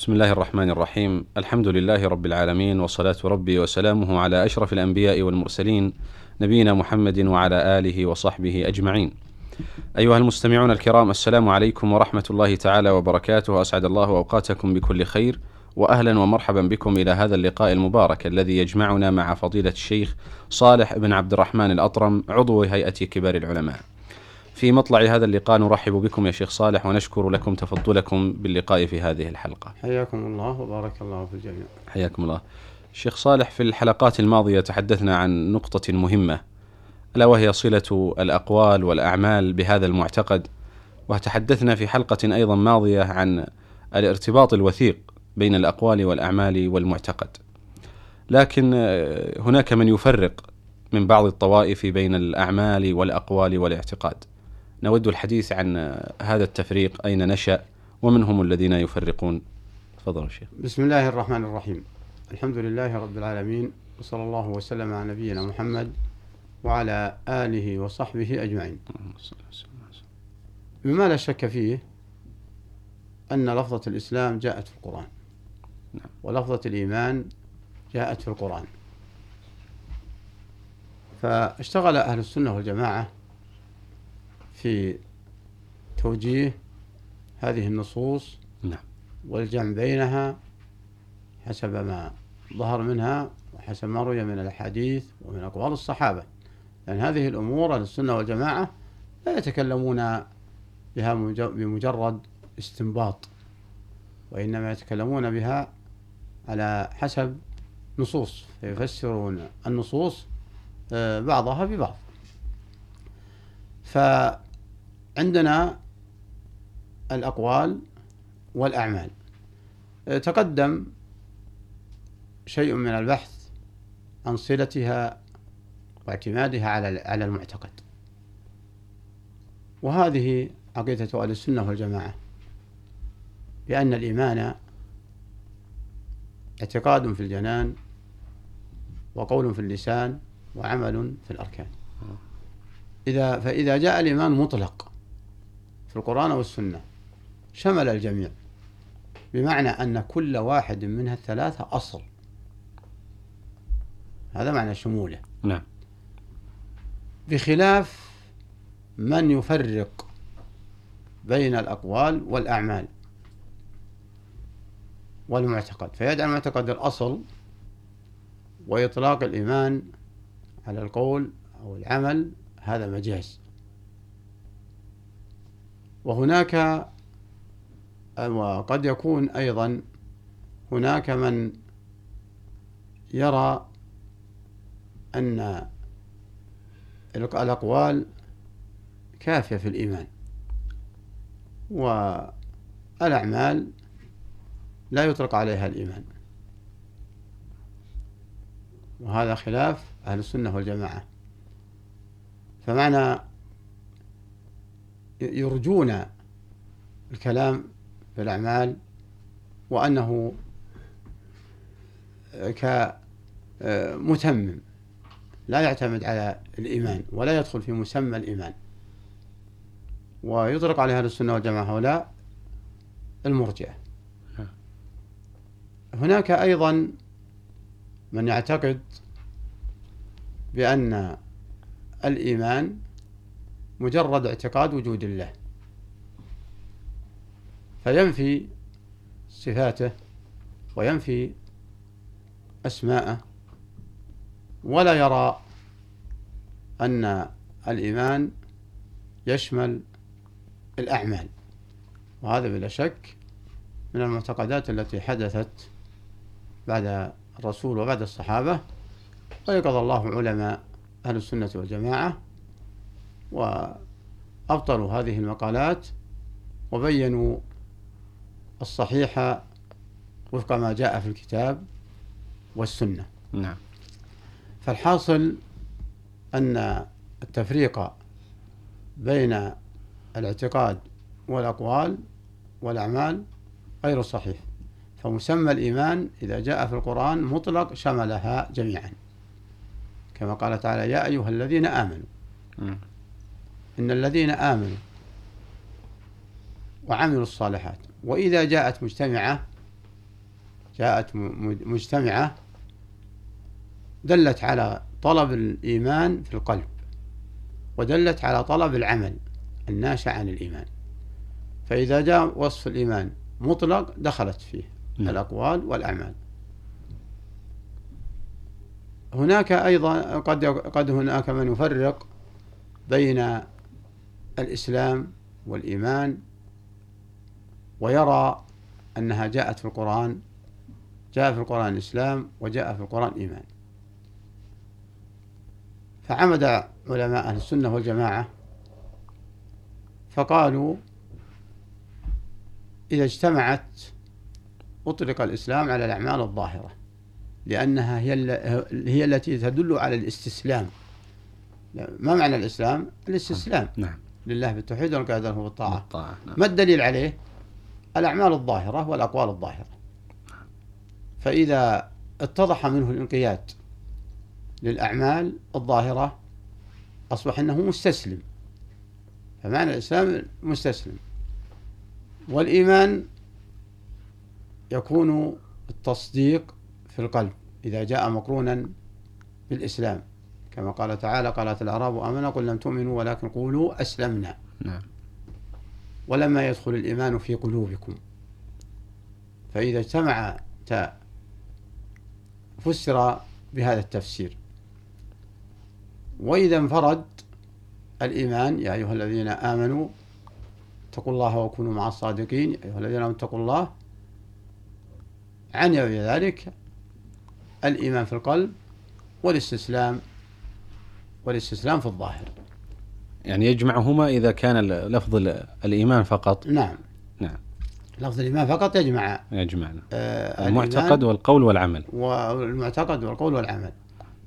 بسم الله الرحمن الرحيم الحمد لله رب العالمين وصلاة ربي وسلامه على أشرف الأنبياء والمرسلين نبينا محمد وعلى آله وصحبه أجمعين أيها المستمعون الكرام السلام عليكم ورحمة الله تعالى وبركاته أسعد الله أوقاتكم بكل خير وأهلا ومرحبا بكم إلى هذا اللقاء المبارك الذي يجمعنا مع فضيلة الشيخ صالح بن عبد الرحمن الأطرم عضو هيئة كبار العلماء في مطلع هذا اللقاء نرحب بكم يا شيخ صالح ونشكر لكم تفضلكم باللقاء في هذه الحلقة. حياكم الله وبارك الله في الجميع. حياكم الله. شيخ صالح في الحلقات الماضية تحدثنا عن نقطة مهمة ألا وهي صلة الأقوال والأعمال بهذا المعتقد وتحدثنا في حلقة أيضا ماضية عن الارتباط الوثيق بين الأقوال والأعمال والمعتقد. لكن هناك من يفرق من بعض الطوائف بين الأعمال والأقوال والاعتقاد. نود الحديث عن هذا التفريق أين نشأ ومن هم الذين يفرقون. تفضل شيخ. بسم الله الرحمن الرحيم. الحمد لله رب العالمين وصلى الله وسلم على نبينا محمد وعلى آله وصحبه أجمعين. مما لا شك فيه أن لفظة الإسلام جاءت في القرآن. نعم. ولفظة الإيمان جاءت في القرآن. فاشتغل أهل السنة والجماعة في توجيه هذه النصوص نعم. والجمع بينها حسب ما ظهر منها وحسب ما روي من الأحاديث ومن أقوال الصحابة لأن هذه الأمور السنة والجماعة لا يتكلمون بها بمجرد استنباط وإنما يتكلمون بها على حسب نصوص فيفسرون النصوص آه، بعضها ببعض فعندنا الأقوال والأعمال. آه، تقدم شيء من البحث عن صلتها واعتمادها على على المعتقد. وهذه عقيدة أهل السنة والجماعة بأن الإيمان اعتقاد في الجنان وقول في اللسان وعمل في الأركان. إذا فإذا جاء الإيمان مطلق في القرآن والسنة. شمل الجميع. بمعنى أن كل واحد منها الثلاثة أصل. هذا معنى شموله. نعم. بخلاف من يفرق بين الأقوال والأعمال والمعتقد. فيجعل المعتقد الأصل وإطلاق الإيمان على القول أو العمل هذا مجاز. وهناك وقد يكون أيضا هناك من يرى أن الأقوال كافية في الإيمان والأعمال لا يطلق عليها الإيمان. وهذا خلاف أهل السنة والجماعة. فمعنى يرجون الكلام في الأعمال وأنه كمتمم لا يعتمد على الإيمان ولا يدخل في مسمى الإيمان. ويطلق على أهل السنة والجماعة هؤلاء المرجئة. هناك أيضا من يعتقد بأن الإيمان مجرد اعتقاد وجود الله. فينفي صفاته وينفي أسماءه ولا يرى أن الإيمان يشمل الأعمال. وهذا بلا شك من المعتقدات التي حدثت بعد الرسول وبعد الصحابة ويقظ الله علماء أهل السنة والجماعة وأبطلوا هذه المقالات وبينوا الصحيح وفق ما جاء في الكتاب والسنة. نعم. فالحاصل أن التفريق بين الاعتقاد والأقوال والأعمال غير صحيح فمسمى الإيمان إذا جاء في القرآن مطلق شملها جميعا. كما قال تعالى يا أيها الذين آمنوا إن الذين آمنوا وعملوا الصالحات وإذا جاءت مجتمعة جاءت مجتمعة دلت على طلب الإيمان في القلب ودلت على طلب العمل الناشئ عن الإيمان فإذا جاء وصف الإيمان مطلق دخلت فيه نعم. الأقوال والأعمال هناك أيضا قد قد هناك من يفرق بين الإسلام والإيمان ويرى أنها جاءت في القرآن جاء في القرآن الإسلام وجاء في القرآن إيمان فعمد علماء أهل السنة والجماعة فقالوا إذا اجتمعت أطلق الإسلام على الأعمال الظاهرة لأنها هي هي التي تدل على الاستسلام. ما معنى الإسلام؟ الاستسلام. نعم. لله بالتوحيد والقيادة له بالطاعة نعم. ما الدليل عليه؟ الأعمال الظاهرة والأقوال الظاهرة. فإذا اتضح منه الانقياد للأعمال الظاهرة أصبح أنه مستسلم. فمعنى الإسلام مستسلم. والإيمان يكون التصديق في القلب إذا جاء مقرونا بالإسلام. كما قال تعالى قالت الأعراب آمنا؟ قل لم تؤمنوا ولكن قولوا أسلمنا. نعم. ولما يدخل الإيمان في قلوبكم فإذا اجتمع فسر بهذا التفسير. وإذا انفرد الإيمان يا أيها الذين آمنوا اتقوا الله وكونوا مع الصادقين. يا أيها الذين آمنوا اتقوا الله. عني بذلك الإيمان في القلب والاستسلام والاستسلام في الظاهر. يعني يجمعهما إذا كان لفظ الإيمان فقط. نعم. نعم. لفظ الإيمان فقط يجمع يجمعنا. آه المعتقد والقول والعمل. والمعتقد والقول والعمل.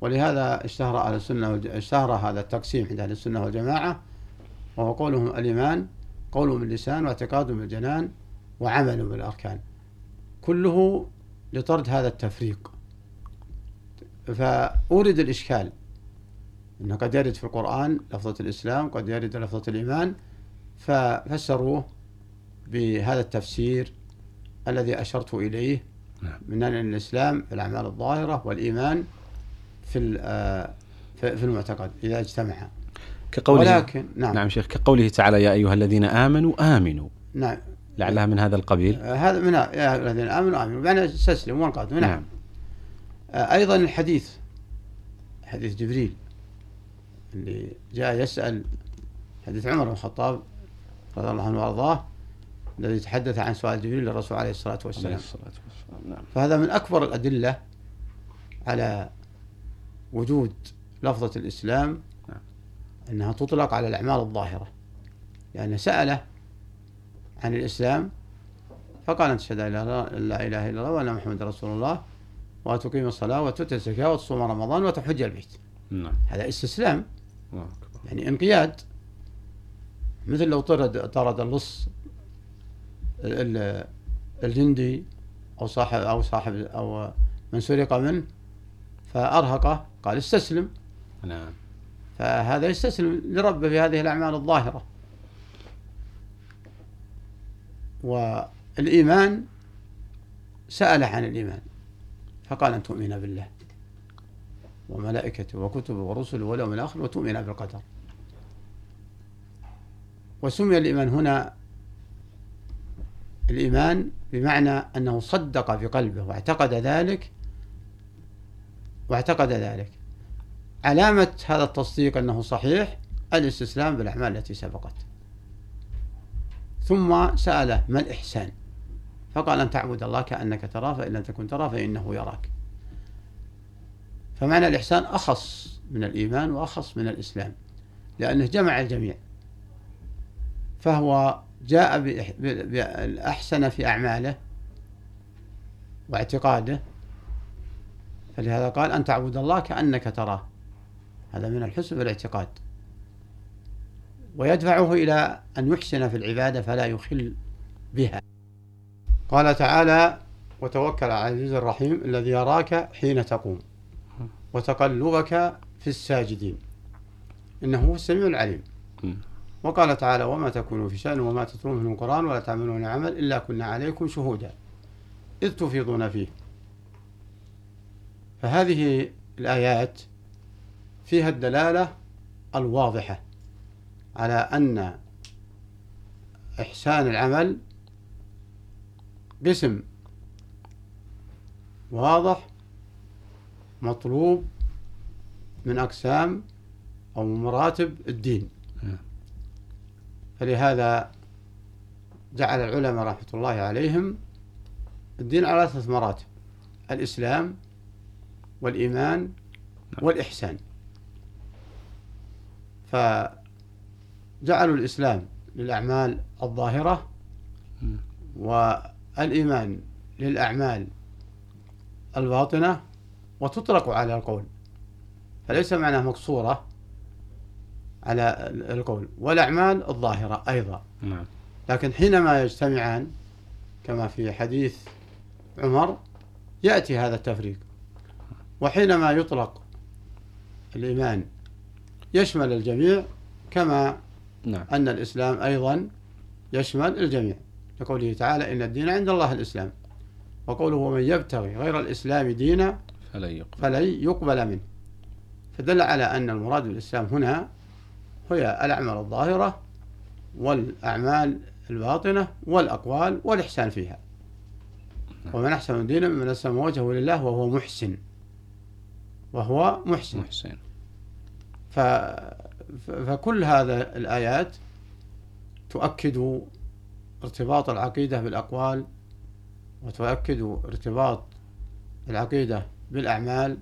ولهذا اشتهر أهل السنة اشتهر هذا التقسيم عند أهل السنة والجماعة وهو قولهم الإيمان قول باللسان واعتقاد بالجنان وعمل بالأركان. كله لطرد هذا التفريق. فأورد الإشكال. أنه قد يرد في القرآن لفظة الإسلام قد يرد لفظة الإيمان ففسروه بهذا التفسير الذي أشرت إليه نعم. من أن الإسلام في الأعمال الظاهرة والإيمان في آه، في المعتقد إذا اجتمع كقوله ولكن نعم. نعم شيخ كقوله تعالى يا أيها الذين آمنوا آمنوا. نعم. لعلها من هذا القبيل. آه هذا من يا أيها الذين آمنوا آمنوا. بمعنى استسلموا وانقادوا. نعم, نعم. آه أيضا الحديث حديث جبريل. اللي جاء يسأل حديث عمر بن الخطاب رضي الله عنه وأرضاه الذي تحدث عن سؤال جبريل للرسول عليه الصلاة والسلام. عليه الصلاة والسلام نعم. فهذا من أكبر الأدلة على وجود لفظة الإسلام نعم. أنها تطلق على الأعمال الظاهرة. لأن يعني سأله عن الإسلام فقال ان تشهد لا إله إلا الله وأن محمد رسول الله وتقيم الصلاة وتؤتي الزكاة وتصوم رمضان وتحج البيت. نعم. هذا استسلام. يعني انقياد مثل لو طرد طرد اللص الجندي أو صاحب أو صاحب أو من سرق منه فأرهقه قال استسلم. نعم. فهذا يستسلم لربه في هذه الأعمال الظاهرة. والإيمان سأل عن الإيمان فقال أن تؤمن بالله. وملائكته وكتبه ورسله واليوم الآخر وتؤمن بالقدر. وسمي الإيمان هنا الإيمان بمعنى أنه صدق في قلبه واعتقد ذلك واعتقد ذلك. علامة هذا التصديق أنه صحيح الاستسلام بالأعمال التي سبقت. ثم سأله ما الإحسان؟ فقال أن تعبد الله كأنك تراه فإن لم تكن تراه فإنه يراك. فمعنى الإحسان أخص من الإيمان وأخص من الإسلام لأنه جمع الجميع. فهو جاء بالأحسن في أعماله واعتقاده. فلهذا قال أن تعبد الله كأنك تراه. هذا من الحسن والاعتقاد. ويدفعه إلى أن يحسن في العبادة فلا يخل بها. قال تعالى وتوكل على العزيز الرحيم الذي يراك حين تقوم. وتقلبك في الساجدين. إنه هو السميع العليم. وقال تعالى وما تكونوا في شأن وما تتلون من القرآن ولا تعملون عمل إلا كنا عليكم شهودا. إذ تفيضون فيه. فهذه الآيات فيها الدلالة الواضحة على أن إحسان العمل قسم واضح مطلوب من أقسام أو مراتب الدين. فلهذا جعل العلماء رحمة الله عليهم الدين على ثلاث مراتب الإسلام والإيمان نعم. والإحسان. فجعلوا الإسلام للأعمال الظاهرة والإيمان للأعمال الباطنة وتطلق على القول. فليس معناه مقصورة على القول. والأعمال الظاهرة أيضا. نعم. لكن حينما يجتمعان كما في حديث عمر يأتي هذا التفريق. وحينما يطلق الإيمان يشمل الجميع كما نعم. أن الإسلام أيضا يشمل الجميع. لقوله تعالى إن الدين عند الله الإسلام. وقوله ومن يبتغي غير الإسلام دينا فلن يقبل, فلن يقبل منه. فدل على أن المراد بالإسلام هنا هي الأعمال الظاهرة والأعمال الباطنة والأقوال والإحسان فيها. نعم. ومن أحسن دينا ممن أسلم وجهه لله وهو محسن. وهو محسن. محسن. ف... فكل هذا الآيات تؤكد ارتباط العقيدة بالأقوال وتؤكد ارتباط العقيدة بالأعمال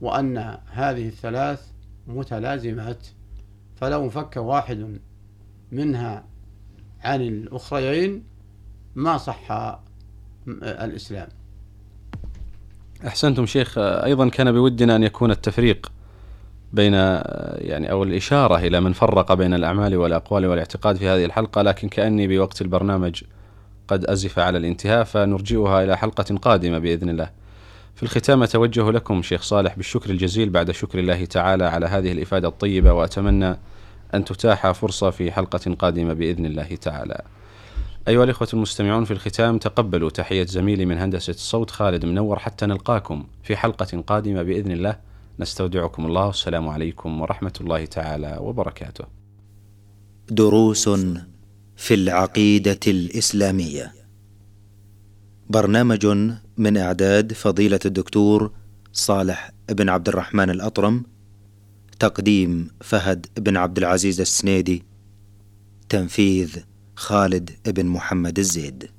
وأن هذه الثلاث متلازمات فلو انفك واحد منها عن الأخريين ما صح الإسلام. أحسنتم شيخ. أيضا كان بودنا أن يكون التفريق بين يعني أو الإشارة إلى من فرق بين الأعمال والأقوال والاعتقاد في هذه الحلقة لكن كأني بوقت البرنامج قد أزف على الانتهاء فنرجئها إلى حلقة قادمة بإذن الله. في الختام أتوجه لكم شيخ صالح بالشكر الجزيل بعد شكر الله تعالى على هذه الإفادة الطيبة وأتمنى أن تتاح فرصة في حلقة قادمة بإذن الله تعالى. أيها الإخوة المستمعون في الختام تقبلوا تحية زميلي من هندسة الصوت خالد منور حتى نلقاكم في حلقة قادمة بإذن الله. نستودعكم الله. والسلام عليكم ورحمة الله تعالى وبركاته. دروس في العقيدة الإسلامية. برنامج من إعداد فضيلة الدكتور صالح بن عبد الرحمن الأطرم تقديم فهد بن عبد العزيز السنيدي تنفيذ خالد بن محمد الزيد.